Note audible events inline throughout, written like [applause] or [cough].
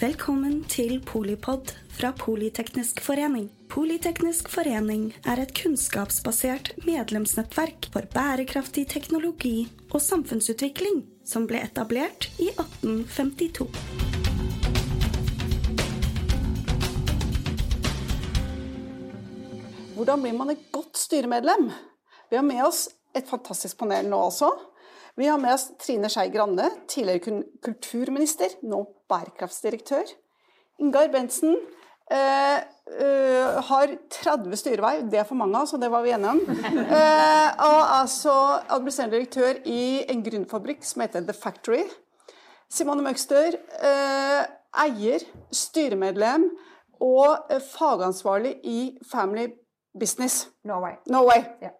Velkommen til Polipod fra Politeknisk forening. Politeknisk forening er et kunnskapsbasert medlemsnettverk for bærekraftig teknologi og samfunnsutvikling som ble etablert i 1852. Hvordan blir man et godt styremedlem? Vi har med oss et fantastisk panel nå også. Vi har med oss Trine Skei Grande, tidligere kulturminister, nå bærekraftsdirektør. Ingar Bentsen eh, eh, har 30 styreverv, det er for mange, så det var vi enige om. [laughs] Eh, og altså administrerende direktør i en grunnfabrikk som heter The Factory. Simone Møgster, eh, eier, styremedlem og eh, fagansvarlig i Family Business. Norway. Norway. Ja.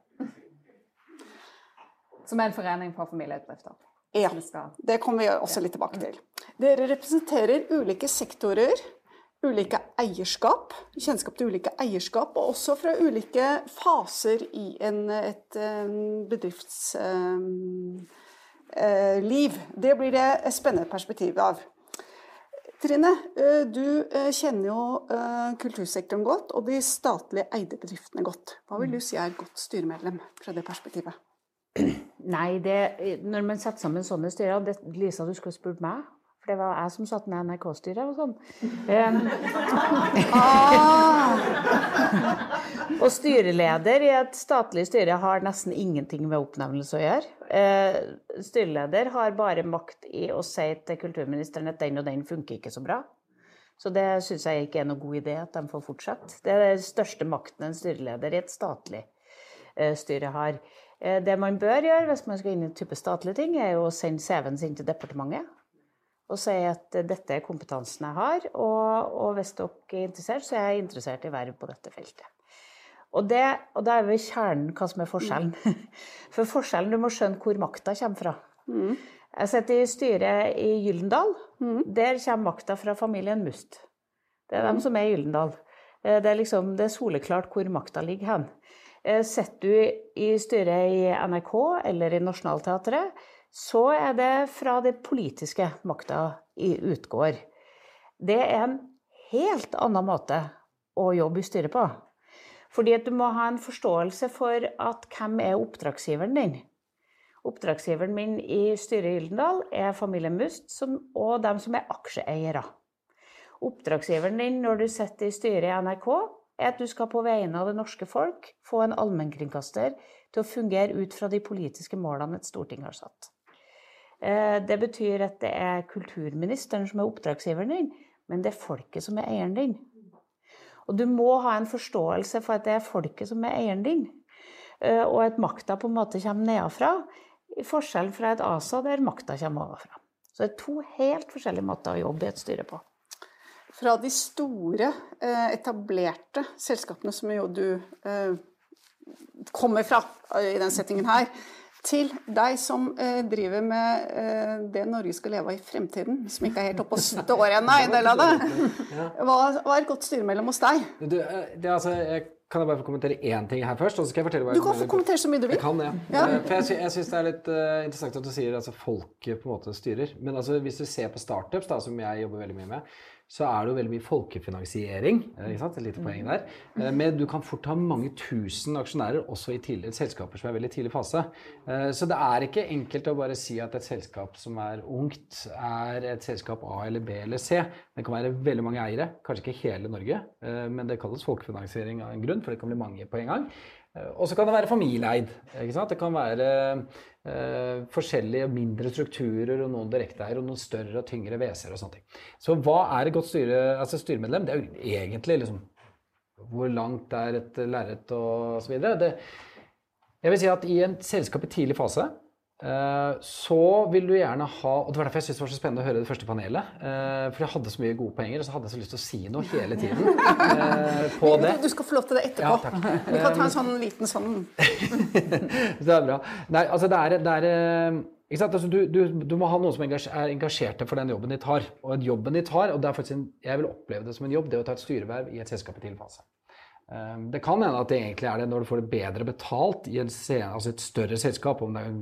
Som er en forening for familiebedrifter. Ja, det kommer vi også litt tilbake til. Dere representerer ulike sektorer, ulike eierskap, kjennskap til ulike eierskap, og også fra ulike faser i en, et bedriftsliv. Det blir det et spennende perspektiv av. Trine, eh, du eh, kjenner jo eh, kultursektoren godt, og de statlig eide bedriftene godt. Hva vil du si er et godt styremedlem fra det perspektivet? [clears throat] Nei, det, når man setter sammen sånne styrer det, Lisa, du skulle spurt meg. For det var jeg som satt med NRK-styret og sånn. Um, [laughs] og styreleder i et statlig styre har nesten ingenting med oppnevnelse å gjøre. Uh, styreleder har bare makt i å si til kulturministeren at den og den funker ikke så bra. Så det syns jeg ikke er noe god idé at de får fortsette. Det er den største makten en styreleder i et statlig eh, styre har. Eh, Det man bør gjøre hvis man skal inn i en type statlige ting, er jo å sende CV-en sin til departementet og si at eh, dette er kompetansen jeg har, og, og hvis dere er interessert, så er jeg interessert i verv på dette feltet. Og, det, og da er vi kjernen hva som er forskjellen. [laughs] For forskjellen, du må skjønne hvor makta kommer fra. Jeg sitter i styret i Gyllendal. Der kommer makta fra familien Must. Det er dem som er i Gyllendal. Eh, Det er, liksom, det er soleklart hvor makta ligger hen. Eh, Sitter du i styret i NRK eller i Nationaltheatret, så er det fra den politiske makta utgår. Det er en helt annen måte å jobbe i styret på. Fordi at du må ha en forståelse for at hvem er oppdragsgiveren din. Oppdragsgiveren min i styret i Gyldendal er familien Must som, og dem som er aksjeeiere. Oppdragsgiveren din når du sitter i styret i NRK, er at du skal på vegne av det norske folk få en allmennkringkaster til å fungere ut fra de politiske målene et storting har satt. Eh, Det betyr at det er kulturministeren som er oppdragsgiveren din, men det er folket som er eieren din. Og du må ha en forståelse for at det er folket som er eieren din, eh, og at makta på en måte kommer nedenfra, i forskjell fra et ASA der makta kommer ovenfra. Så det er to helt forskjellige måter å jobbe i et styre på. Fra de store, eh, etablerte selskapene som jo du eh, kommer fra eh, i den settingen her, til deg som driver med det Norge skal leve av i fremtiden, som ikke er helt oppe og står ennå, en del av det. Hva, er et godt styremedlem hos deg? Du, det, er altså, jeg, kan jeg bare få kommentere én ting her først? Og så skal jeg fortelle hva Du kan få kommentere så mye du vil. Jeg kan det. Ja. Eh, For jeg, jeg syns det er litt uh, interessant at du sier altså folket på en måte styrer. Men altså, hvis du ser på startups, da, som jeg jobber veldig mye med, så er det jo veldig mye folkefinansiering. eh, Ikke sant? Et lite poeng der. Eh, Men du kan fort ha mange tusen aksjonærer også i tidligere selskaper som er veldig tidlig fase. Eh, Så det er ikke enkelt å bare si at et selskap som er ungt, er et selskap A eller B eller C. Det kan være veldig mange eiere, kanskje ikke hele Norge, men det kalles folkefinansiering av en grunn, for det kan bli mange på en gang. Eh, Og så kan det være familieeid. Det kan være eh, forskjellige mindre strukturer, og noen direkteeier, og noen større og tyngre WC-er og sånne ting. Så hva er et godt styre, altså styremedlem? Det er jo egentlig liksom hvor langt er et lerret og så videre. Det, jeg vil si at i en selskap i tidlig fase så vil du gjerne ha Og det var derfor jeg syntes det var så spennende å høre det første panelet. eh, For jeg hadde så mye gode poenger, og så hadde jeg så lyst til å si noe hele tiden eh, på det. Du skal få lov til det etterpå. Ja, takk. Vi kan ta en sånn liten sånn [laughs] det er bra. Nei, altså det er, det er eh? Altså du, du, du må ha noen som er engasjerte for den jobben de tar. Og jobben de tar, og det er faktisk en, jeg vil oppleve det som en jobb, det å ta et styreverv i et selskap i tilfase. fase. Eh, Det kan hende at det egentlig er det når du får det bedre betalt i en, altså et større selskap, om det er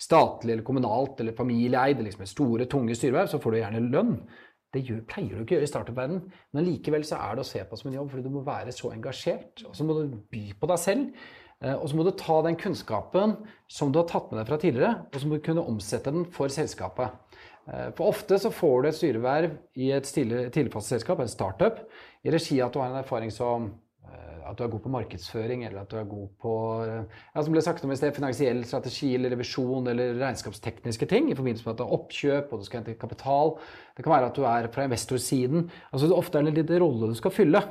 statlig eller kommunalt eller familieeid, liksom store, tunge styreverv, så får du gjerne lønn. Det gjør, pleier du ikke å gjøre i startup-verdenen, men likevel så er det å se på som en jobb, fordi du må være så engasjert. Og så må du by på deg selv. eh, Og så må du ta den kunnskapen som du har tatt med deg fra tidligere, og så må du kunne omsette den for selskapet. Eh, For ofte så får du et styreverv i et tidlig- tidligfaseselskap, en startup, i regi av at du har en erfaring som at du er god på markedsføring, eller at du er god på eh, ja, som ble sagt om i sted, finansiell strategi eller revisjon eller regnskapstekniske ting i forbindelse med at du har oppkjøp og du skal hente kapital. Det kan være at du er fra investorsiden. Altså Ofte er det en liten rolle du skal fylle.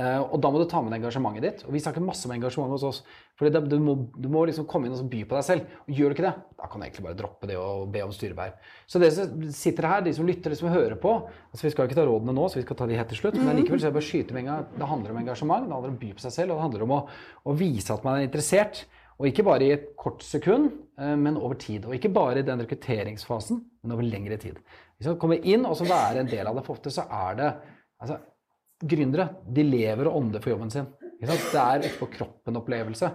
Eh, og da må du ta med deg engasjementet ditt. Og vi snakker masse om engasjement hos oss. For du må, du må liksom komme inn og by på deg selv. Og gjør du ikke det, da kan du egentlig bare droppe det og be om styreverv. Så dere som sitter her, de som lytter, de som hører på altså Vi skal ikke ta rådene nå, så vi skal ta de helt til slutt. Men likevel så det bare å skyte med en gang. Det handler om engasjement, det handler om å by på seg selv, og det handler om å, å vise at man er interessert. Og ikke bare i et kort sekund, eh, men over tid. Og ikke bare i den rekrutteringsfasen, men over lengre tid. Hvis man kommer inn og så være en del av det. For ofte så er det altså, Gründere de lever og ånder for jobben sin. Det er etterpå kroppen-opplevelse.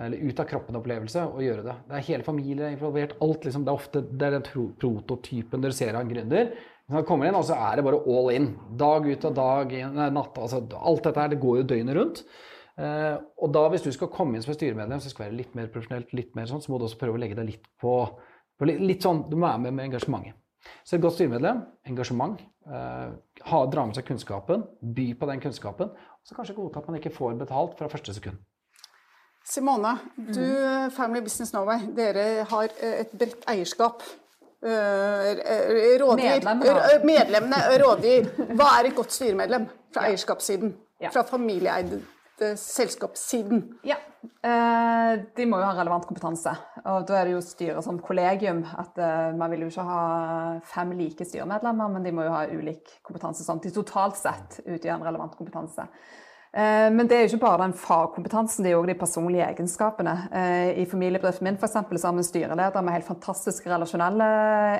Eller ut av kroppen-opplevelse å gjøre det. Det er hele familien involvert. alt liksom, Det er ofte det er den prototypen dere ser av en gründer. Han kommer inn, og så er det bare all in. Dag ut og dag inn, natt. Altså, alt dette her, det går jo døgnet rundt. Eh, og da hvis du skal komme inn som styremedlem, så skal være litt mer profesjonelt, litt mer sånn, så må du også prøve å legge deg litt på, på litt, litt sånn, Du må være med med engasjementet. Så et godt styremedlem, engasjement, eh, ha, dra med seg kunnskapen, by på den kunnskapen, og så kanskje godta at man ikke får betalt fra første sekund. Simone, du, Family Business Norway, dere har eh, et bredt eierskap. Eh, eh, Rådgir, Medlemmene. eh, rådgir. Hva er et godt styremedlem fra eierskapssiden? Fra familieeide selskapssiden? Ja. Eh, de må jo ha relevant kompetanse. Og da er det jo styret som kollegium. at eh, Man vil jo ikke ha fem like styremedlemmer, men de må jo ha ulik kompetanse. Sånn at de totalt sett utgjør en relevant kompetanse. Eh, Men det er jo ikke bare den fagkompetansen, det er også de personlige egenskapene. Eh, I familiebedriften min for eksempel, så har vi en styreleder med helt fantastiske relasjonelle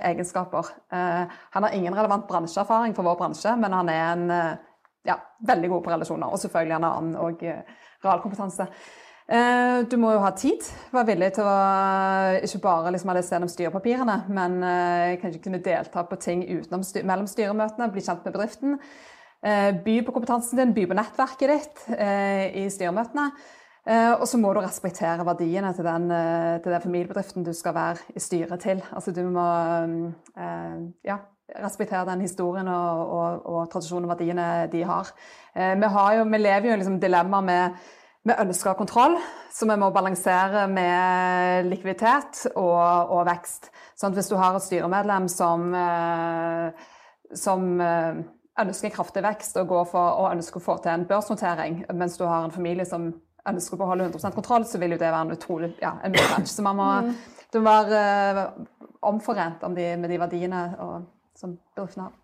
egenskaper. Eh, Han har ingen relevant bransjeerfaring for vår bransje, men han er en eh, ja, veldig god på relasjoner. Og selvfølgelig en annen og eh, realkompetanse. Eh, Du må jo ha tid. Være villig til å ikke bare liksom ha lest gjennom styrepapirene, men eh, kanskje kunne delta på ting utenom mellom styremøtene, bli kjent med bedriften. Eh, By på kompetansen din, by på nettverket ditt eh, i styremøtene. Eh, Og så må du respektere verdiene til den, eh, til den familiebedriften du skal være i styret til. Altså du må eh, ja, respektere den historien og, og, og tradisjonen og verdiene de har. Eh, Vi, har jo, vi lever jo i liksom dilemma med vi ønsker kontroll, så vi må balansere med likviditet og, og vekst. Sånn hvis du har et styremedlem som, eh, som eh, ønsker kraftig vekst og, går for, og ønsker å få til en børsnotering, mens du har en familie som ønsker å beholde 100 kontroll, så vil jo det være en utrolig ja, en mismatch. Så man må, må være eh, omforent om de, med de verdiene og, som bedriften har.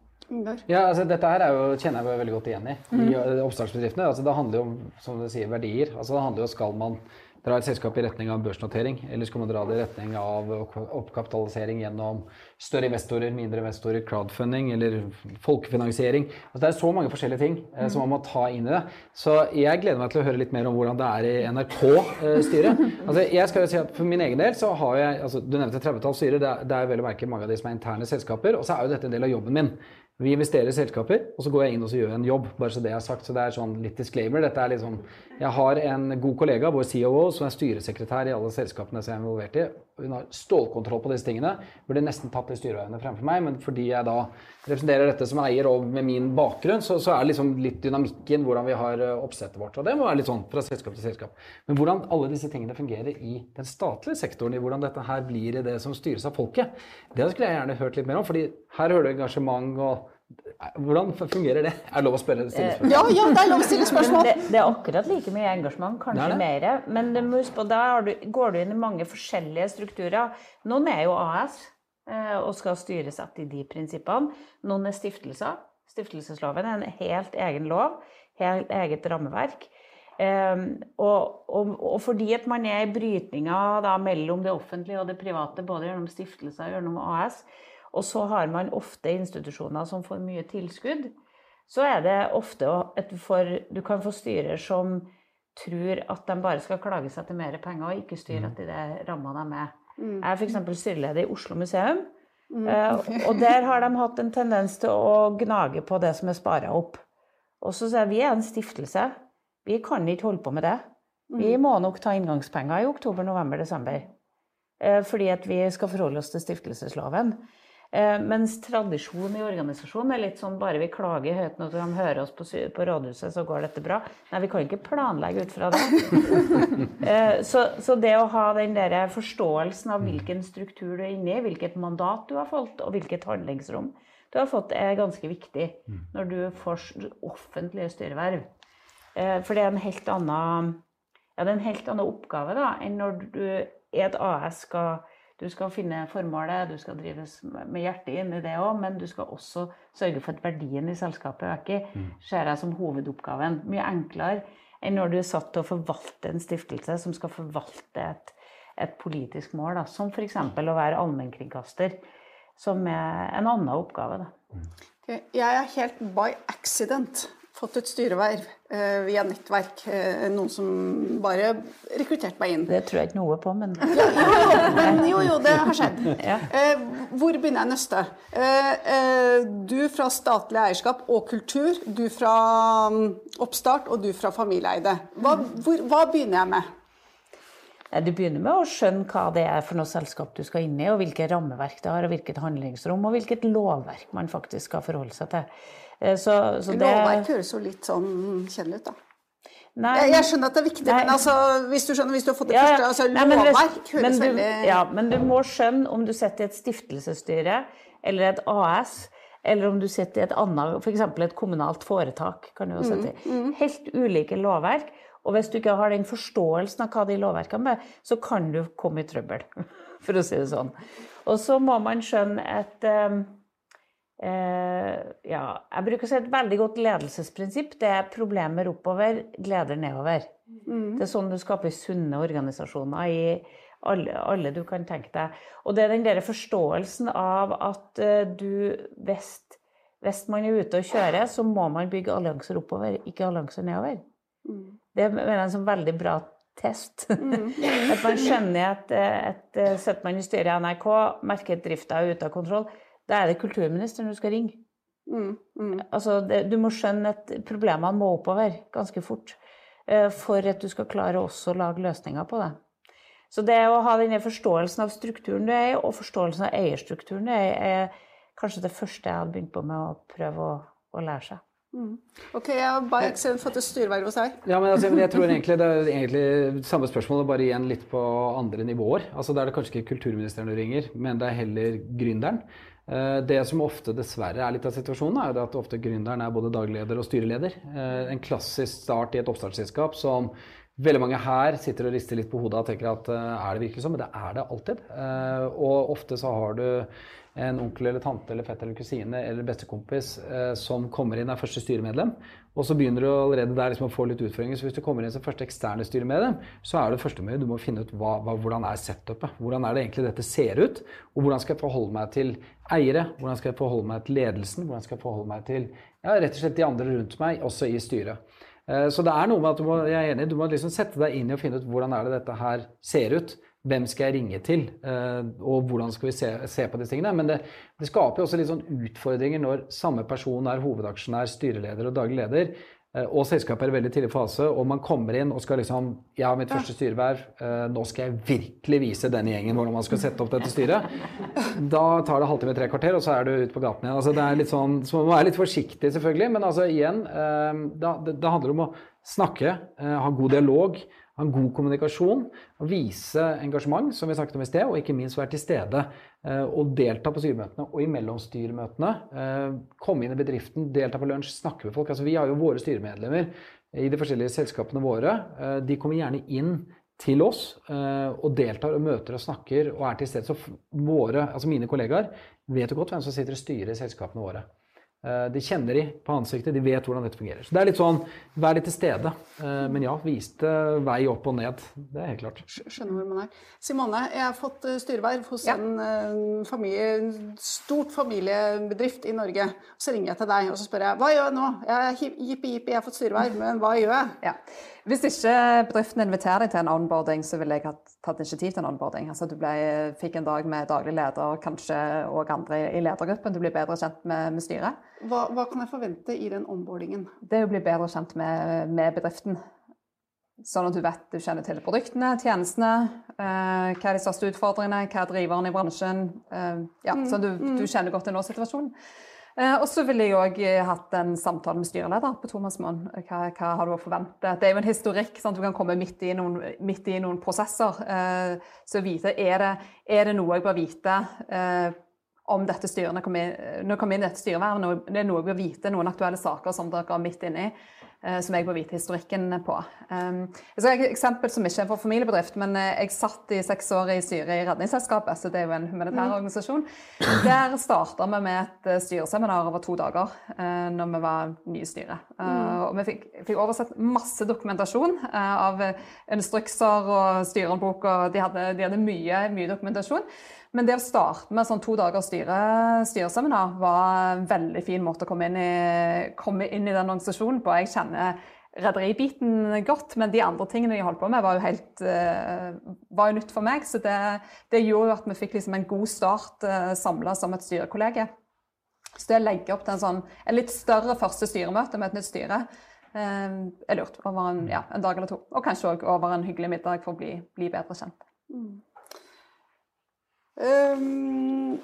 Ja, altså Dette her er jo, kjenner jeg meg veldig godt igjen i. i eh, oppstartsbedriftene. Altså, det handler jo om som du sier, verdier. Altså, det handler jo Skal man dra et selskap i retning av børsnotering, eller skal man dra det i retning av oppkapitalisering gjennom større investorer, mindre investorer, crowdfunding eller folkefinansiering? Altså, det er så mange forskjellige ting eh, som man må ta inn i det. Så jeg gleder meg til å høre litt mer om hvordan det er i NRK-styret. [laughs] altså, jeg skal jo si at For min egen del så har jeg altså, Du nevnte 30-talls styrer. Det, det er vel å merke mange av de som er interne selskaper. Og så er jo dette en del av jobben min. Vi investerer i selskaper, og så går jeg inn og gjør en jobb. bare Så det jeg har sagt, så det er sånn litt disclaimer. Dette er liksom, Jeg har en god kollega, vår COO, som er styresekretær i alle selskapene jeg er involvert i. Hun har stålkontroll på disse tingene. Burde nesten tatt de styreveiene fremfor meg, men fordi jeg da representerer dette som eier og med min bakgrunn, så, så er det liksom litt dynamikken hvordan vi har eh, oppsettet vårt. Og det må være litt sånn fra selskap til selskap. Men hvordan alle disse tingene fungerer i den statlige sektoren, i hvordan dette her blir i det som styres av folket, det skulle jeg gjerne hørt litt mer om. fordi her hører du engasjement og Hvordan fungerer det? Er det lov å spørre? stille spørsmål? Ja, ja, det er lov å stille [laughs] spørsmål. det, det er akkurat like mye engasjement, kanskje Det det. mer. Men du må huske på, da har du, går du inn i mange forskjellige strukturer. Noen er jo AS eh, og skal styresette i de prinsippene. Noen er stiftelser. Stiftelsesloven er en helt egen lov, helt eget rammeverk. Um, og, og, og fordi at man er i brytninga mellom det offentlige og det private, både gjennom stiftelser og gjennom AS, og så har man ofte institusjoner som får mye tilskudd, så er det ofte at du, får, du kan få styrer som tror at de bare skal klage seg til mer penger, og ikke styre etter de rammene de er. Jeg er f.eks. styreleder i Oslo museum. Mm. og der har de hatt en tendens til å gnage på det som er spara opp. Og så sier jeg vi er en stiftelse. Vi kan ikke holde på med det. Vi må nok ta inngangspenger i oktober, november, desember. Eh, fordi at vi skal forholde oss til stiftelsesloven. Eh, mens tradisjonen i organisasjonen er litt sånn bare vi klager høyt når de hører oss på, på rådhuset, så går dette bra. Nei, vi kan ikke planlegge ut fra det. [laughs] Eh, så, så det å ha den der forståelsen av hvilken struktur du er inne i, hvilket mandat du har fått, og hvilket handlingsrom du har fått, er ganske viktig når du får offentlige styreverv. Eh, For det er en helt annen, ja, en helt annen oppgave da, enn når du i et AS skal du skal finne formålet, du skal drives med hjertet inn i det òg, men du skal også sørge for at verdien i selskapet øker. Ser jeg som hovedoppgaven. Mye enklere enn når du er satt til å forvalte en stiftelse som skal forvalte et, et politisk mål, da, som f.eks. å være allmennkringkaster, som er en annen oppgave. Da. Ok, Jeg er helt by accident fått et styreverv eh, via nettverk. Eh, noen som bare rekrutterte meg inn. Det tror jeg ikke noe på, men Men jo, jo, det har skjedd. [laughs] Ja. Eh, hvor begynner jeg eh, du fra statlig eierskap og kultur. Du fra mm, oppstart, og du fra familieeide. Hva, hvor, hva begynner jeg med? Du begynner med å skjønne hva det er for noe selskap du skal inn i, og hvilke rammeverk det har, og hvilket handlingsrom, og hvilket lovverk man faktisk skal forholde seg til. Eh, Så, så det, Lovverk høres jo litt sånn kjedelig ut, da. Nei, Jeg, jeg skjønner at det er viktig, Nei. men altså, hvis du skjønner, hvis du har fått det Ja, ja. første altså, Nei, men Lovverk høres men du, veldig Ja, men du må skjønne om du sitter i et stiftelsesstyre eller et AS, eller om du sitter i et annet, f.eks. et kommunalt foretak. kan du jo Mm, mm. Helt ulike lovverk. Og hvis du ikke har den forståelsen av hva de lovverkene er, så kan du komme i trøbbel, [laughs] for å si det sånn. Og så må man skjønne at eh, Ja, jeg bruker å si et veldig godt ledelsesprinsipp. Det er problemer oppover, gleder nedover. Det er sånn du skaper sunne organisasjoner i alle, alle du kan tenke deg. Og det er den der forståelsen av at eh, du hvis, hvis man er ute og kjører, så må man bygge allianser oppover, ikke allianser nedover. Det mener jeg er en sånn veldig bra test. [laughs] at man skjønner at, eh, at eh, sitter man i styret i NRK, merker at drifta er ute av kontroll, da er det kulturministeren du skal ringe. mm, mm. Altså, det, du må skjønne at problemene må oppover ganske fort eh, for at du skal klare også å lage løsninger på det. Så det å ha denne forståelsen av strukturen du er i, og forståelsen av eierstrukturen du er i, er kanskje det første jeg hadde begynt på med å prøve å, å lære seg. Ok, jeg har by accident fått et styreverv hos deg. Ja, men altså, men jeg tror egentlig [laughs] det er egentlig samme spørsmål, bare igjen litt på andre nivåer. Altså, Da er det kanskje ikke kulturministeren du ringer, men det er heller gründeren. Eh, Det som ofte dessverre er litt av situasjonen, er at ofte gründeren er både dagleder og styreleder. Eh, En klassisk start i et oppstartsselskap som veldig mange her sitter og rister litt på hodet og tenker at eh, er det virkelig sånn? Men det er det alltid. Og ofte så har du en onkel eller tante eller fett eller kusine eller bestekompis eh, som kommer inn er første styremedlem. Og så begynner du allerede der liksom å få litt utfordringer. Så hvis du kommer inn som første eksterne styremedlem, så er det første du må finne ut hva, hva, hvordan er setupet. Hvordan er det egentlig dette ser ut? Og hvordan skal jeg forholde meg til eiere? Hvordan skal jeg forholde meg til ledelsen? Hvordan skal jeg forholde meg til ja, rett og slett de andre rundt meg, også i styret? Eh, Så det er noe med at du må, jeg er enig, du må liksom sette deg inn i og finne ut hvordan er det dette her ser ut. Hvem skal jeg ringe til, eh, og hvordan skal vi se, se på disse tingene. Men det, det skaper jo også litt sånn utfordringer når samme person er hovedaksjonær, styreleder og daglig leder, eh, og selskapet er i veldig tidlig fase, og man kommer inn og skal liksom Jeg har mitt første styreverv, eh, nå skal jeg virkelig vise denne gjengen hvordan man skal sette opp dette styret. Da tar det halvtime, tre kvarter, og så er du ute på gaten igjen. Altså, det er litt sånn, så man må være litt forsiktig, selvfølgelig, men altså igjen eh, da, det, det handler om å snakke, ha god dialog, ha en god kommunikasjon, vise engasjement, som vi snakket om i sted, og ikke minst være til stede eh, og delta på styremøtene og i styremøtene. eh, Komme inn i bedriften, delta på lunsj, snakke med folk. Altså, vi har jo våre styremedlemmer i de forskjellige selskapene våre. eh, De kommer gjerne inn til oss og deltar og møter og snakker og er til stede. Så våre, altså mine kollegaer vet jo godt hvem som sitter og styrer i selskapene våre. Eh, De kjenner de på ansiktet, de vet hvordan dette fungerer. Så det er litt sånn, vær litt til stede. Eh, Men ja, viste vei opp og ned. Det er helt klart. Skjønner hvor man er. Simone, jeg har fått eh, styreverv hos Ja. en familie, en stort familiebedrift i Norge. Så ringer jeg til deg og så spør jeg, hva gjør jeg nå? Jeg jippi jippi, jeg har fått styreverv, men hva gjør jeg? Ja. Hvis ikke bedriften inviterer deg til en onboarding, så ville jeg hatt tatt initiativ til en onboarding. Altså Du ble, fikk en dag med daglig leder, kanskje òg andre i ledergruppen. Du blir bedre kjent med, med styret. Hva, hva, kan jeg forvente i den onboardingen? Det er å bli bedre kjent med, med bedriften. Sånn at du vet du kjenner til produktene, tjenestene, eh, hva er de største utfordringene, hva er driveren i bransjen. Eh, ja, mm, så du, mm. du, kjenner godt til nå-situasjonen. Eh, og så ville jeg òg eh, hatt en samtale med styreleder på Thomasmoen. Hva, hva, har du å forvente? Det er jo en historikk. at Du kan komme midt i noen, midt i noen prosesser. Eh, så vite, er det, er det, noe jeg bør vite om dette styret når jeg kommer inn, i dette styrevervet? Det er noe jeg bør vite, noen aktuelle saker som dere er midt inni. Som jeg bør vite historikken på. Um, jeg skal et eksempel som ikke er for familiebedrift, men eh, jeg satt i seks år i styret i Redningsselskapet, så det er jo en humanitær mm. organisasjon. Der starta vi med et eh, styreseminar over to dager når vi var nye styre. styret. Og vi fikk, fikk, oversett masse dokumentasjon av instrukser og styrehåndbok, og de hadde, de hadde mye, mye dokumentasjon. Men det å starte med sånn to dagers styre, styreseminar var en veldig fin måte å komme inn i, komme inn i den organisasjonen på. Jeg kjenner rederibiten godt, men de andre tingene de holdt på med, var jo helt uh, var jo nytt for meg. Så det, det gjorde jo at vi fikk liksom en god start eh, samla som et styrekollege. Så det å legge opp til en, sånn, en litt større første styremøte med et nytt styre uh, er lurt. Over en, ja, en, dag eller to. Og kanskje òg over en hyggelig middag for å bli, bli bedre kjent. Mm. Um,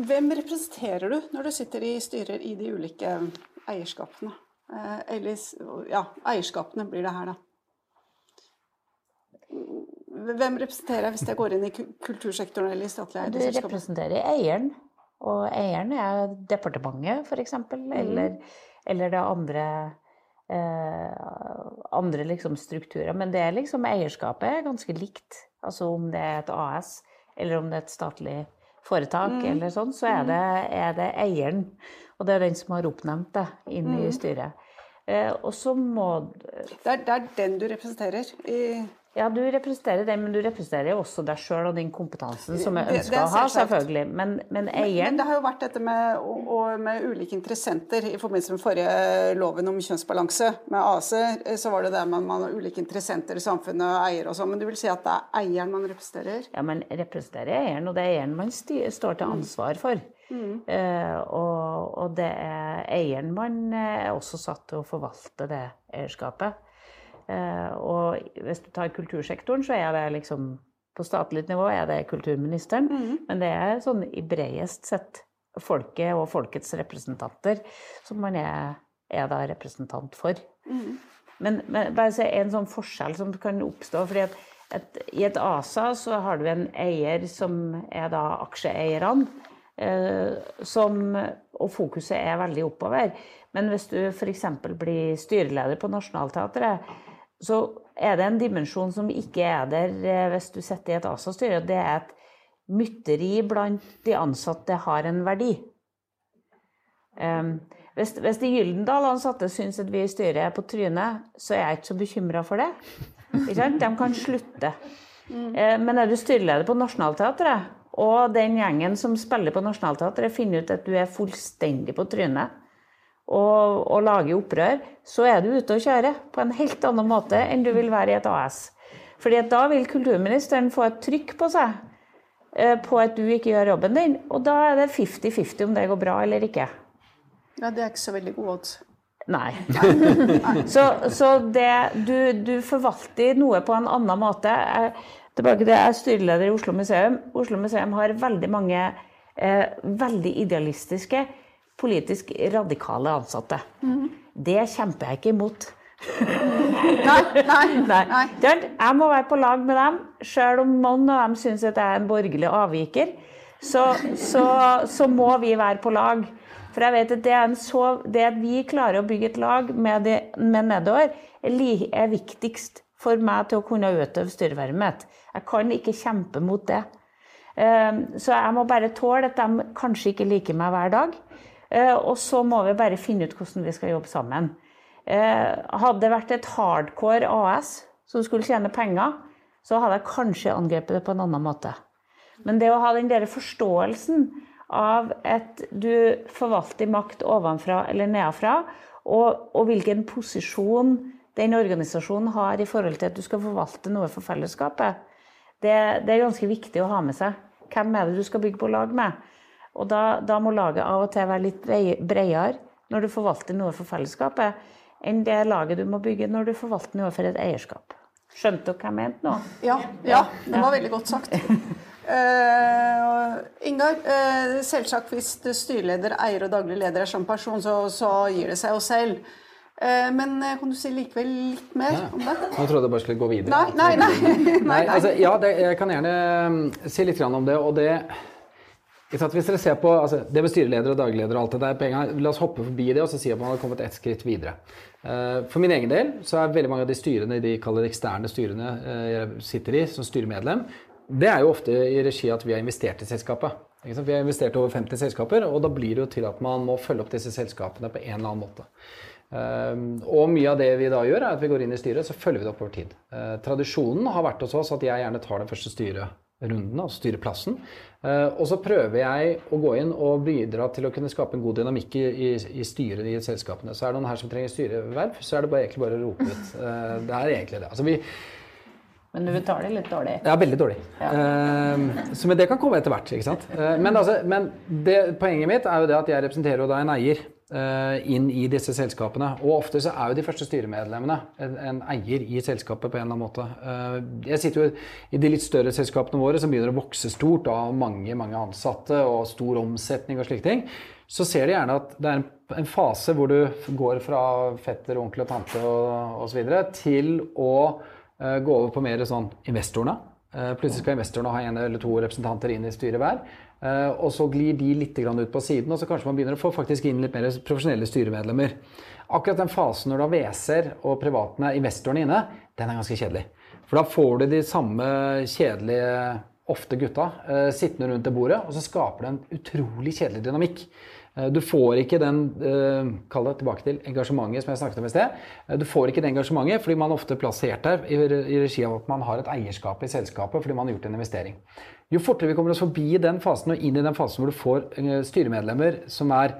hvem representerer du når du sitter i styrer i de ulike eierskapene? Uh, eller ja, eierskapene blir det her, da. Hvem representerer jeg hvis jeg går inn i kultursektoren eller i statlige eierskap? Du representerer eieren, og eieren er departementet f.eks. Mm. Eller, eller det andre eh, andre liksom strukturer. Men det er liksom eierskapet er ganske likt. Altså om det er et AS eller om det er et statlig foretak, mm. eller sånn, så er det, er det, eieren. Og det er den som har oppnevnt det inn i mm. styret. Eh, og så må det er, det er, den du representerer i ja, du representerer den, men du representerer jo også deg sjøl og den kompetansen som jeg ønsker å ha, selvfølgelig. Men, men eieren men, men, det har jo vært dette med, og, og med ulike interessenter i forbindelse med forrige loven om kjønnsbalanse. Med ACE så var det det med man har ulike interessenter i samfunnet og eier og sånn. Men du vil si at det er eieren man representerer? Ja, man representerer eieren, og det er eieren man står til ansvar for. Mm. Uh, og, og, det er eieren man er også satt til å forvalte det eierskapet. Eh, og hvis du tar kultursektoren, så er det liksom På statlig nivå er det kulturministeren, mm. men det er sånn i bredest sett folket og folkets representanter som man er, er da representant for. Mm. Men, men, bare se en sånn forskjell som kan oppstå. fordi at et, I et ASA så har du en eier som er da aksjeeierne. Eh, som, og fokuset er veldig oppover. Men hvis du f.eks. blir styreleder på Nationaltheatret, så er det en dimensjon som ikke er der eh, hvis du sitter i et ASA-styre. Det er at mytteri blant de ansatte har en verdi. Um, hvis, hvis de Gyldendal-ansatte syns at vi i styret er på trynet, så er jeg ikke så bekymra for det. De kan slutte. Mm. Uh, men er du styreleder på Nationaltheatret, og den gjengen som spiller på Nationaltheatret, finner ut at du er fullstendig på trynet, og, og lager opprør, så er du ute og kjører på en helt annen måte enn du vil være i et AS. Fordi da vil kulturministeren få et trykk på seg eh, på at du ikke gjør jobben din, og da er det 50-50 om det går bra eller ikke. Ja, det er ikke så veldig gode odds. Nei. [laughs] så, så det, du, du, forvalter noe på en annen måte. Jeg, tilbake til, jeg er styreleder i Oslo museum. Oslo museum har veldig mange eh, veldig idealistiske politisk radikale ansatte. Mm. Det kjemper jeg ikke imot. nei, nei, [laughs] nei. Jeg må være på lag med dem, sjøl om noen av dem syns at jeg er en borgerlig avviker. Så, så, så, må vi være på lag. For jeg vet at det, så, det at vi klarer å bygge et lag med, de, med nedover, er, er, viktigst for meg til å kunne utøve styrevervet mitt. Jeg kan ikke kjempe mot det. Ehm, så jeg må bare tåle at de kanskje ikke liker meg hver dag. Eh, og så må vi bare finne ut hvordan vi skal jobbe sammen. Eh, hadde det vært et hardcore AS som skulle tjene penger, så hadde jeg kanskje angrepet det på en annen måte. Men det å ha den der forståelsen av at du forvalter makt ovenfra eller nedenfra, og, og hvilken posisjon den organisasjonen har i forhold til at du skal forvalte noe for fellesskapet, det, det er ganske viktig å ha med seg. Hvem er det du skal bygge på lag med? Og da, da må laget av og til være litt bredere når du forvalter noe for fellesskapet, enn det laget du må bygge når du forvalter noe for et eierskap. Skjønte dere hva jeg mente nå? Ja, ja, det var veldig godt sagt. [laughs] Uh, Ingar, uh, selvsagt hvis styreleder, eier og daglig leder er sånn person, så, så gir det seg jo selv. Uh, men kan du si likevel litt mer ja. om det? Nå trodde jeg bare skulle gå videre. Nei, nei, nei. nei, [laughs] nei altså, ja, det, jeg kan gjerne um, si litt om det. Og det hvis dere ser på altså, Det med styreleder og dagleder og alt det der, gang, la oss hoppe forbi det og så si at man har kommet ett skritt videre. Eh, for min egen del så er veldig mange av de styrene de kaller eksterne styrene eh, jeg sitter i som styremedlem, det er jo ofte i regi at vi har investert i selskapet. Vi har investert over 50 selskaper, og da blir det jo til at man må følge opp disse selskapene på en eller annen måte. Um, og mye av det vi da gjør, er at vi går inn i styret, så følger vi det opp over tid. Tradisjonen har vært hos oss at jeg gjerne tar den første styret runden, altså styre plassen. og så prøver jeg å gå inn og bidra til å kunne skape en god dynamikk i, i, i styret i selskapene. Så er det noen her som trenger styreverv, så er det bare, egentlig bare å rope ut. Eh, det er egentlig det. Altså vi, men du betaler litt dårlig? Ja, veldig dårlig. Ja. Uh, så, men det kan komme etter hvert. ikke sant? Uh, men, altså, men det, poenget mitt er jo det at jeg representerer jo da en eier inn i disse selskapene. Og ofte så er jo de første styremedlemmene en, en eier i selskapet på en eller annen måte. jeg sitter jo i de litt større selskapene våre som begynner å vokse stort av mange, mange ansatte og stor omsetning og slike ting. Så ser de gjerne at det er en, en fase hvor du går fra fetter, onkel og tante og osv. til å Eh, gå over på mer sånn investorene. Eh, plutselig skal investorene ha en eller to representanter inn i styret hver. Eh, og så glir de litt ut på siden, og så kanskje man begynner å få faktisk inn litt mer profesjonelle styremedlemmer. Akkurat den fasen når du har WC-er og privatene investorene inne, den er ganske kjedelig. For da får du de samme kjedelige, ofte gutta, sittende rundt det bordet, og så skaper det en utrolig kjedelig dynamikk. Eh, du får ikke den eh, kall det tilbake til engasjementet som jeg snakket om i sted. Eh, du får ikke det engasjementet fordi man er ofte plassert der i regi av at man har et eierskap i selskapet fordi man har gjort en investering. Jo fortere vi kommer oss forbi den fasen og inn i den fasen hvor du får styremedlemmer som er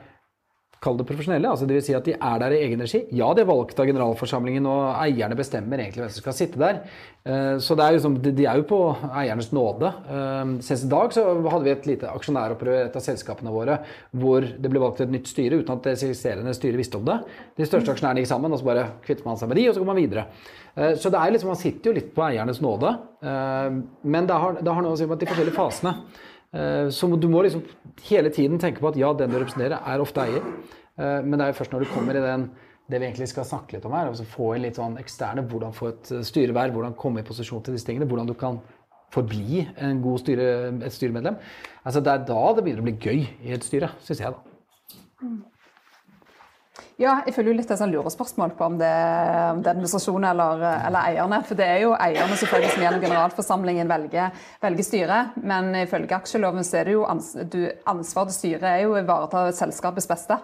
kall det profesjonelle. altså Dvs. Si at de er der i egen regi. Ja, de er valgt av generalforsamlingen, og eierne bestemmer egentlig hvem som skal sitte der. Eh, så det er liksom, de er jo på eiernes nåde. Eh, senest i dag så hadde vi et lite aksjonæropprør i et av selskapene våre hvor det ble valgt et nytt styre uten at det eksisterende styret visste om det. De største aksjonærene gikk sammen, og så bare kvitter man seg med de, og så går man videre. Eh, så det er liksom, man sitter jo litt på eiernes nåde. Men det har, det har noe å si med de forskjellige fasene. Eh, så du må liksom hele tiden tenke på at ja, den du representerer, er ofte eier. Eh, men det er jo først når du kommer i den det vi egentlig skal snakke litt om her, altså få inn litt sånn eksterne, hvordan få et eh, styreverv, hvordan komme i posisjon til disse tingene, hvordan du kan forbli en god styre, et styremedlem. Altså Det er da det begynner å bli gøy i et styre, syns jeg. da. Mm. Ja, jeg føler jo litt et sånn lurespørsmål på om det, om det er administrasjonen eller, eller, eierne. For det er jo eierne selvfølgelig som gjennom generalforsamlingen velger, velger styret. Men ifølge aksjeloven så er det jo ans du, ansvar til styret er jo å ivareta selskapets beste.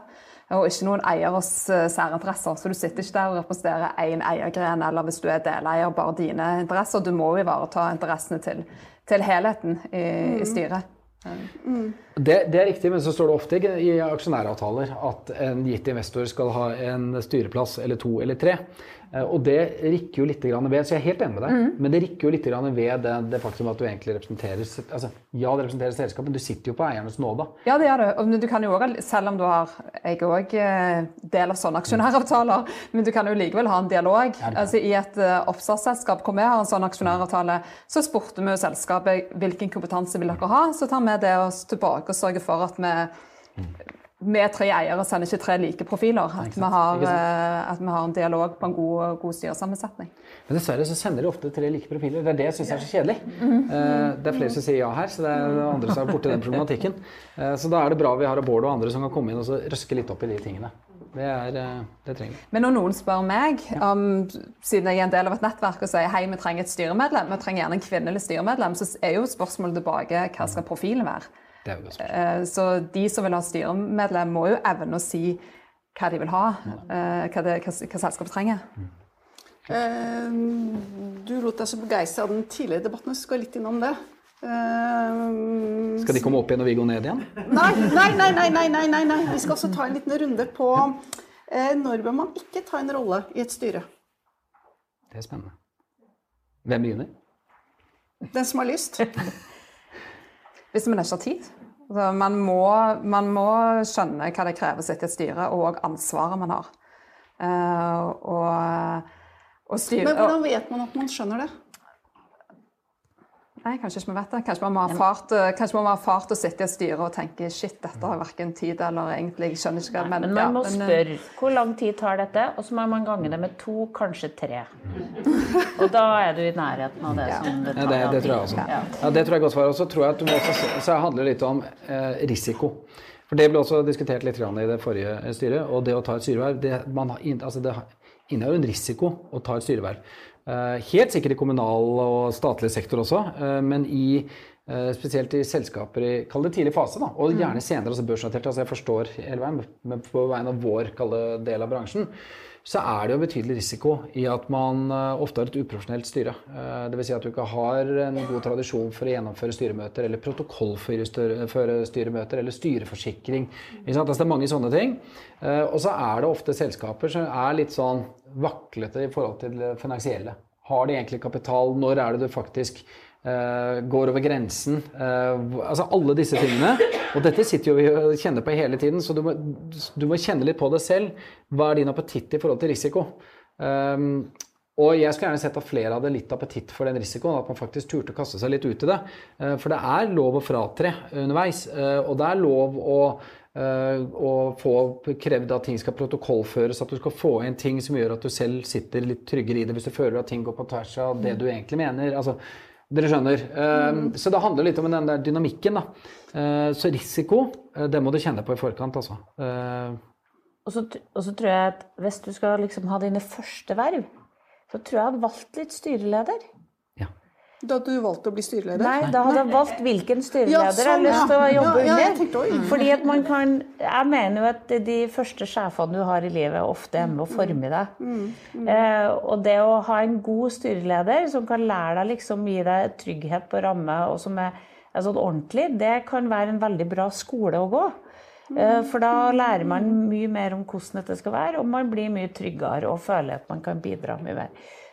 Og ikke noen eiers eh, særinteresser. Så du sitter ikke der og representerer én eiergren, eller hvis du er deleier, bare dine interesser. Du må jo ivareta interessene til, til helheten i, mm. i styret. Det, det, er riktig, men så står det ofte i aksjonæravtaler at en gitt investor skal ha en styreplass eller to eller tre. Eh, og det rikker jo litt ved Så jeg er helt enig med deg, mm. men det rikker jo litt ved det, det, faktum at du egentlig representerer altså, Ja, det representerer selskapet, men du sitter jo på eiernes nåde. Ja, det gjør du. Og du kan jo også, selv om du har Jeg er òg eh, del av sånne aksjonæravtaler, men du kan jo likevel ha en dialog. Ja, altså, I et uh, oppstartsselskap hvor vi har en sånn aksjonæravtale, så spurte vi jo selskapet hvilken kompetanse vil dere ha. Så tar vi det oss tilbake og sørger for at vi med tre eiere sender ikke tre like profiler. At vi har, eh, at vi har en dialog på en god, god styresammensetning. Men dessverre så sender de ofte tre like profiler. Det er det jeg syns er så kjedelig. Mm -hmm. Det er flere som sier ja her, så det er andre som er borti den problematikken. Eh, så da er det bra vi har Bård og andre som kan komme inn og røske litt opp i de tingene. Det, er, det trenger vi. Men når noen spør meg, om, siden jeg er en del av et nettverk og sier hei, vi trenger et styremedlem, vi trenger gjerne en kvinnelig styremedlem, så er jo spørsmålet tilbake hva skal profilen være? Eh, så de som vil ha styremedlem, må jo evne å si hva de vil ha, eh, hva, det, hva, hva selskapet trenger. Mm. Du lot deg så begeistre av den tidligere debatten, vi skal litt innom det. Skal de komme opp igjen og vi går ned igjen? Nei, nei, nei. nei, nei, nei, nei, nei. Vi skal også ta en liten runde på når bør man ikke ta en rolle i et styre. Det er spennende. Hvem begynner? Den som har lyst. Hvis man ikke har tid. Altså, man, må, man må skjønne hva det å i et styre, og ansvaret man har. Uh, og, og styre, Men hvordan vet man at man skjønner det? Nei, kanskje ikke vi vet det. Kanskje man må ha erfart, eh, ha erfart å sitte i et styre og tenke shit, dette har verken tid eller egentlig jeg skjønner ikke hva Men, man ja, må men, eh, spørre hvor lang tid tar dette, og så må man gange det med to, kanskje tre. Og da er du i nærheten av det Ja. som det Ja, tar det, det tror jeg også. Ja. Ja, det tror jeg er godt svar. Og så tror jeg at du må også, så handler litt om eh, risiko. For det ble også diskutert litt grann i det forrige eh, styret. Og det å ta et styreverv, det, man altså det inneholder en risiko å ta et styreverv. Eh, helt sikkert i kommunal og statlig sektor også, eh, men i eh, spesielt i selskaper i kall det tidlig fase, da, og gjerne senere altså børsnoterte. Altså jeg forstår hele veien, men på vegne av vår kalde del av bransjen, så er det jo betydelig risiko i at man eh, ofte har et uprofesjonelt styre. Uh, Dvs. Si at du ikke har en god tradisjon for å gjennomføre styremøter, eller protokoll for styremøter, eller styreforsikring. Altså, det er mange sånne ting. Eh, og så er det ofte selskaper som er litt sånn vaklete i forhold til det finansielle. Har de egentlig kapital? Når er det du faktisk eh, går over grensen. eh, altså alle disse tingene. Og dette sitter jo vi og kjenner på hele tiden, så du må, du må kjenne litt på det selv. Hva er din appetitt i forhold til risiko? Um, og jeg skulle gjerne sett at flere hadde litt appetitt for den risikoen, at man faktisk turte å kaste seg litt ut i det. Eh, For det er lov å fratre underveis, eh, og det er lov å og få krevd at ting skal protokollføres, at du skal få inn ting som gjør at du selv sitter litt tryggere i det hvis du føler at ting går på tvers av det du egentlig mener. Altså, dere skjønner. Eh, Så det handler litt om den der dynamikken. da. Eh, Så risiko, eh, det må du kjenne på i forkant, altså. Eh, Og så, og så tror jeg at hvis du skal liksom ha dine første verv, så tror jeg jeg hadde valgt litt styreleder. Da du valgte å bli styreleder? Nei, da hadde jeg valgt hvilken Ja, styreleder jeg har sånn, lyst til å jobbe Ja, ja, under. Fordi at man kan Jeg mener jo at de første sjefene du har i livet, ofte er med å forme deg. Mm, Eh, og det å ha en god styreleder som kan lære deg liksom gi deg trygghet på ramme, og som er, er sånn ordentlig, det kan være en veldig bra skole å gå. Eh, For da lærer man mye mer om hvordan dette skal være, og man blir mye tryggere og føler at man kan bidra mye mer.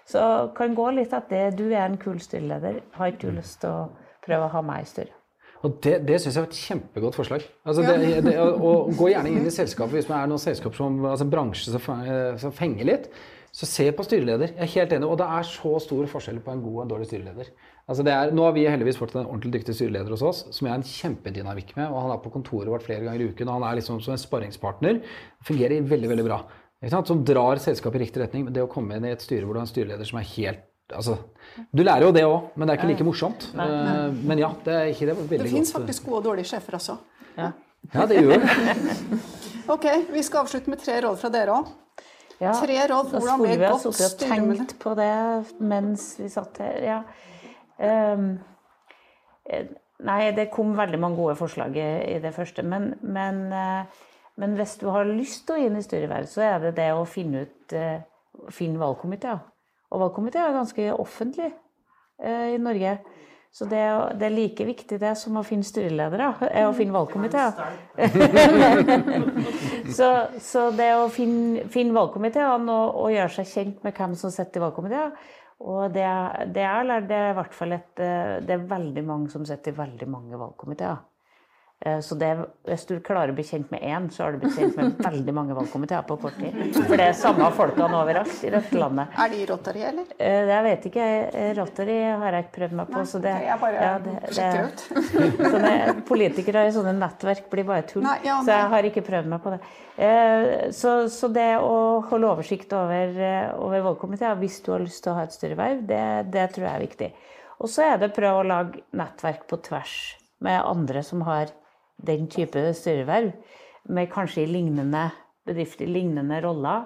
Så kan gå litt etter du er en kul styreleder, har ikke du lyst til å prøve å ha meg i styret? Og det, det syns jeg er et kjempegodt forslag. Altså det, det, og, Gå gjerne inn i selskapet hvis man er noen selskap som, altså en bransje som, eh, som fenger litt. Så se på styreleder. Jeg er helt enig. Og det er så stor forskjell på en god og en dårlig styreleder. Altså det er, nå har vi heldigvis fått en ordentlig dyktig styreleder hos oss, som jeg har en kjempedynamikk med. og Han er på kontoret vårt flere ganger i uken. og Han er liksom som en sparringspartner. Fungerer veldig veldig bra. Ikke sant? Som drar selskapet i riktig retning. Men det å komme inn i et styre hvor du har en styreleder som er helt altså, Du lærer jo det òg, men det er ikke like morsomt. Eh, Men ja, det er ikke det. veldig Det fins faktisk gode og dårlige sjefer også. Ja, det gjør det. [laughs] Ok, Vi skal avslutte med tre råd fra dere òg. Ja, Tre råd for da hvordan skulle bli vi et ha godt sittet og styremedlem. tenkt på det mens vi satt her. Ja. Ehm, eh, nei, det kom veldig mange gode forslag i, det første. Men, men, eh, men hvis du har lyst til å inn i styreverv, så er det det å finne ut eh, finne valgkomiteer. Og valgkomiteer er ganske offentlig eh, i Norge. Så det, er- det er like viktig det som å finne styreledere, er å finne valgkomiteer. [laughs] så, så det å finne, finne valgkomiteene og, og gjøre seg kjent med hvem som sitter i valgkomiteer Og det, det er, det er i hvert fall et eh, Det er veldig mange som sitter i veldig mange valgkomiteer. Eh, Så det, hvis du klarer å bli kjent med én, så har du blitt kjent med veldig mange valgkomiteer på kort tid. For det er samme folkene overalt i dette landet. Er de i Rotary, eller? Eh, Jeg vet ikke. eh, Rotary har jeg ikke prøvd meg på. så det, jeg bare ja, det, sjekker ut. [laughs] sånne politikere i sånne nettverk blir bare tull. Nei, ja, så jeg har ikke prøvd meg på det. Så, så det å holde oversikt over, over valgkomiteer hvis du har lyst til å ha et styreverv, det, det tror jeg er viktig. Og så er det å prøve å lage nettverk på tvers med andre som har den type styreverv, med kanskje i lignende bedrifter, lignende roller.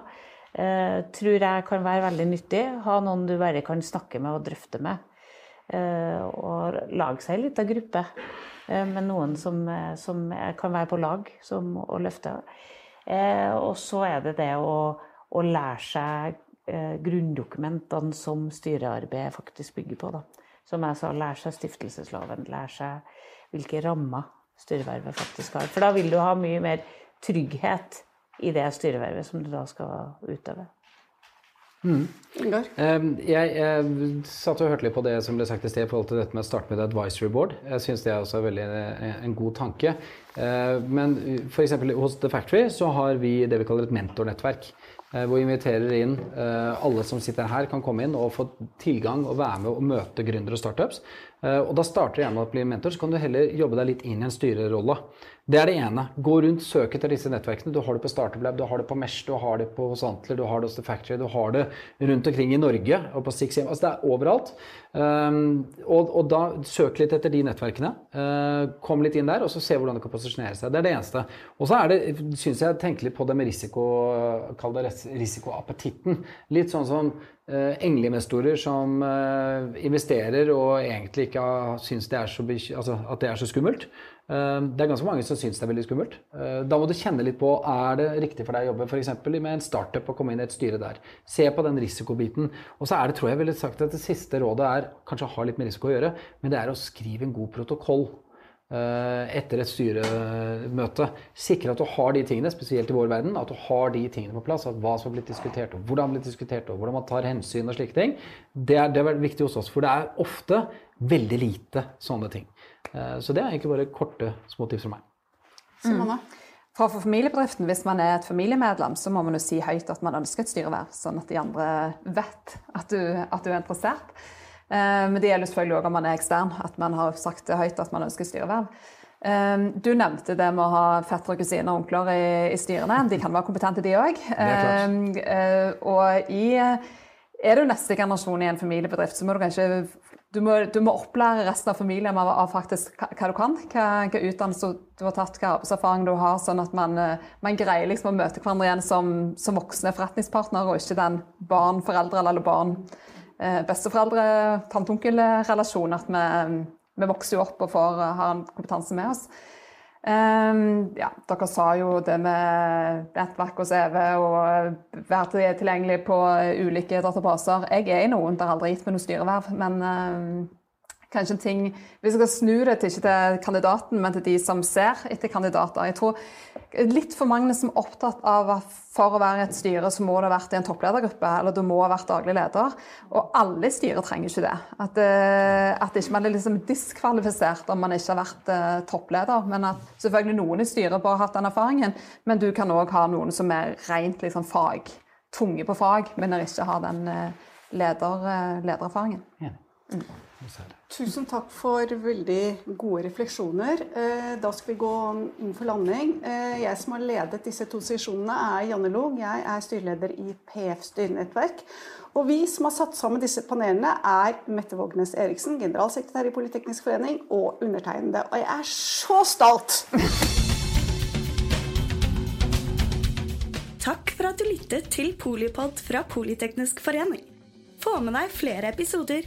Eh, tror jeg kan være veldig nyttig. Ha noen du bare kan snakke med og drøfte med. Eh, og lage seg litt av gruppe eh, med noen som, som kan være på lag som, og løfte. Og så er det det å, å lære seg grunndokumentene som styrearbeidet faktisk bygger på. Da. Som jeg sa, lære seg stiftelsesloven, lære seg hvilke rammer styrevervet faktisk har. For da vil du ha mye mer trygghet i det styrevervet som du da skal utøve. Mm. Jeg, jeg, satt og hørte litt på det som ble sagt i sted i forhold til dette med å starte med et advisory board. Jeg syns det er også veldig eh, en god tanke. Eh, men f.eks. hos The Factory så har vi det vi kaller et mentornettverk. Eh, hvor vi inviterer inn alle som sitter her, kan komme inn og få tilgang og være med og møte gründere og startups. Og da starter gjerne med å bli mentor, så kan du heller jobbe deg litt inn i en styrerolle. Det er det ene. Gå rundt, søk etter disse nettverkene. Du har det på Startup du har det på Mesh, du har det på Santler, du har det hos The Factory, du har det rundt omkring i Norge og på Six Altså det er overalt. Um, og, og, da søk litt etter de nettverkene. Uh, kom litt inn der, og så se hvordan det kan posisjonere seg. Det er det eneste. Og så er det, syns jeg, tenke litt på det med risiko, kall det risikoappetitten. Litt sånn som uh, engleinvestorer som uh, investerer og egentlig ikke syns det altså, at det er så skummelt. Eh, det er ganske mange som syns det er veldig skummelt. Eh, da må du kjenne litt på er det riktig for deg å jobbe f.eks. med en startup og komme inn i et styre der. Se på den risikobiten. Og så er det, tror jeg, ville sagt at det siste rådet er kanskje har litt med risiko å gjøre, men det er å skrive en god protokoll eh, etter et styremøte. Sikre at du har de tingene, spesielt i vår verden, at du har de tingene på plass. at Hva som har blitt diskutert, og hvordan blitt diskutert, og hvordan man tar hensyn og slike ting. Det er, det er viktig hos oss. For det er ofte veldig lite sånne ting. Eh, så det er egentlig bare korte, små tips fra meg. Simone? Mm. For familiebedriften, Hvis man er et familiemedlem, så må man jo si høyt at man ønsker et styreverv, sånn at de andre vet at du, at du er interessert. Eh, men det gjelder selvfølgelig òg om man er ekstern, at man har sagt det høyt at man ønsker styreverv. Eh, du nevnte det med å ha fettere, kusiner og onkler i, i, styrene. De kan være kompetente, de òg. Og i, er du neste generasjon i en familiebedrift, så må du kanskje du må, du må, opplære resten av familien av, faktisk hva, du kan. Hva, hva utdannelse du har tatt, hva arbeidserfaring du har. Sånn at man, eh, man greier liksom å møte hverandre igjen som, som voksne forretningspartnere, og ikke den barn-foreldre eller barn, eh, besteforeldre, tanteonkel-relasjon. At vi, vi, vokser jo opp og får, har en kompetanse med oss. Um, ja, dere sa jo det med nettverk og CV og være tilgjengelig på ulike databaser. Jeg er i noen, det har aldri gitt meg noe styreverv, men um, kanskje en ting Hvis jeg skal snu det til ikke til kandidaten, men til de som ser etter kandidater. Jeg tror litt for mange som er opptatt av at for å være i et styre, så må du ha vært i en toppledergruppe, eller du må ha vært daglig leder. Og alle styrer trenger ikke det. At, uh, at ikke man er liksom diskvalifisert om man ikke har vært uh, toppleder. Men at selvfølgelig noen i styret bare har hatt den erfaringen, men du kan òg ha noen som er rent liksom, fag, tunge på fag, men ikke har den uh, leder, ledererfaringen. Ja. Mm. Tusen takk for veldig gode refleksjoner. Eh, da skal vi gå inn for landing. Eh, jeg som har ledet disse to sesjonene, er Janne Log. Jeg er styreleder i PF styrenettverk. Og vi som har satt sammen disse panelene, er Mette Vågnes Eriksen, generalsekretær i Politeknisk forening, og undertegnede. Og jeg er så stolt! Takk for at du lyttet til Polipod fra Politeknisk forening. Få med deg flere episoder